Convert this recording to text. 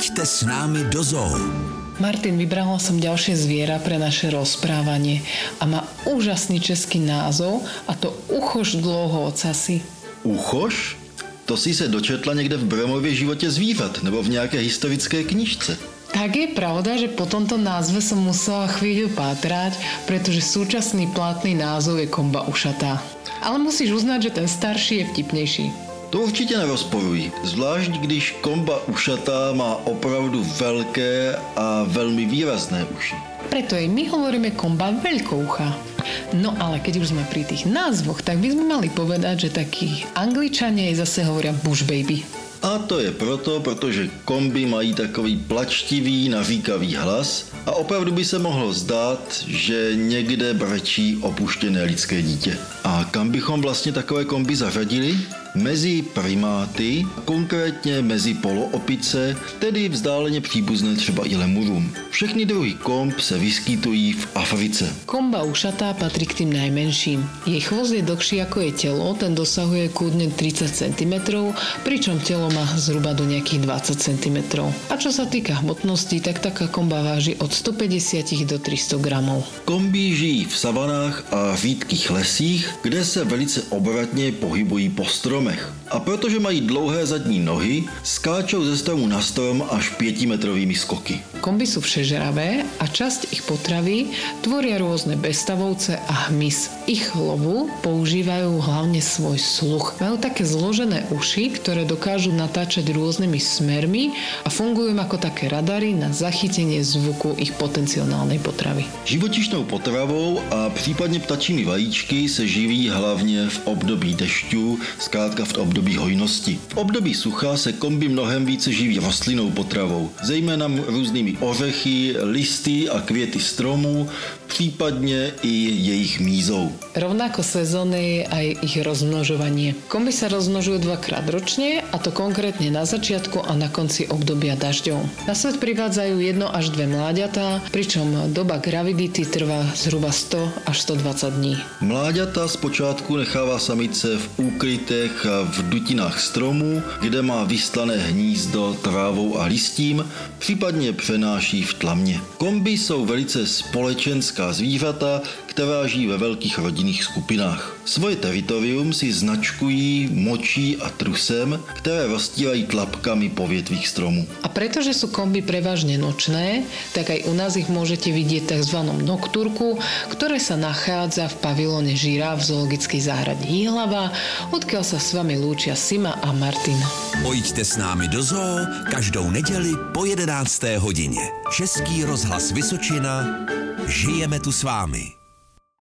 Pojďte s námi do zoo. Martin, vybrala som ďalšie zviera pre naše rozprávanie a má úžasný český názov a to Uchoš dlouhoocasy. Uchoš? To si se dočetla někde v Bromově životě zvířat nebo v nějaké historické knižce. Tak je pravda, že po tomto názve som musela chvíľu pátrať, pretože súčasný platný názov je komba ušatá. Ale musíš uznať, že ten starší je vtipnejší. To určitě nerozporuji, zvlášť když komba ušatá má opravdu velké a velmi výrazné uši. Preto jej my hovoríme komba veľkoucha. No ale keď už sme pri tých názvoch, tak by sme mali povedať, že takí angličania jej zase hovoria bush baby. A to je proto, protože komby mají takový plačtivý, navíkavý hlas a opravdu by se mohlo zdát, že někde brečí opuštěné lidské dítě. A kam bychom vlastně takové komby zařadili? Mezi primáty, konkrétně mezi poloopice, tedy vzdáleně příbuzné třeba i lemurům. Všechny druhy komb se vyskytují v Africe. Komba ušatá patrí k tým najmenším. Jej chvost je dlhší ako je telo, ten dosahuje kúdne 30 cm, pričom telo má zhruba do nejakých 20 cm. A čo sa týka hmotnosti, tak taká komba váži od 150 do 300 gramov. Kombi žijí v savanách a řídkých lesích, kde se velice obratně pohybují po stromech. A protože mají dlouhé zadní nohy, skáčou ze stromu na strom až pětimetrovými skoky. Komby sú všežravé a časť ich potravy tvoria rôzne bestavovce a hmyz. Ich lovu používajú hlavne svoj sluch. Majú také zložené uši, ktoré dokážu natáčať rôznymi smermi a fungujú ako také radary na zachytenie zvuku ich potenciálnej potravy. Živočišnou potravou a případně ptačími vajíčky se živí hlavně v období dešťů, zkrátka v období hojnosti. V období sucha se komby mnohem více živí rostlinnou potravou, zejména různými ořechy, listy a květy stromů, případně i jejich mízou. Rovnako sezónne je aj ich rozmnožovanie. Komby sa rozmnožujú dvakrát ročne a to konkrétne na začiatku a na konci obdobia dažďov. Na svet privádzajú jedno až dve mláďatá, pričom doba gravidity trvá zhruba 100 až 120 dní. Mláďata zpočátku nechává samice v úkrytech a v dutinách stromů, kde má vyslané hnízdo trávou a listím, případně přenáší v tlamě. Komby jsou velice společenská zvířata, která žijí ve velkých rodinných skupinách. Svoje teritorium si značkují močí a trusem, které rozstírají tlapkami po větvích stromů. A pretože sú komby prevažne nočné, tak aj u nás ich môžete vidieť v tzv. noktúrku, ktoré sa nachádza v pavilóne Žíra v zoologickej záhrade Jihlava, odkiaľ sa s vami lúčia Sima a Martin. Pojďte s námi do zoo každou neděli po 11. hodině. Český rozhlas Vysočina. Žijeme tu s vámi.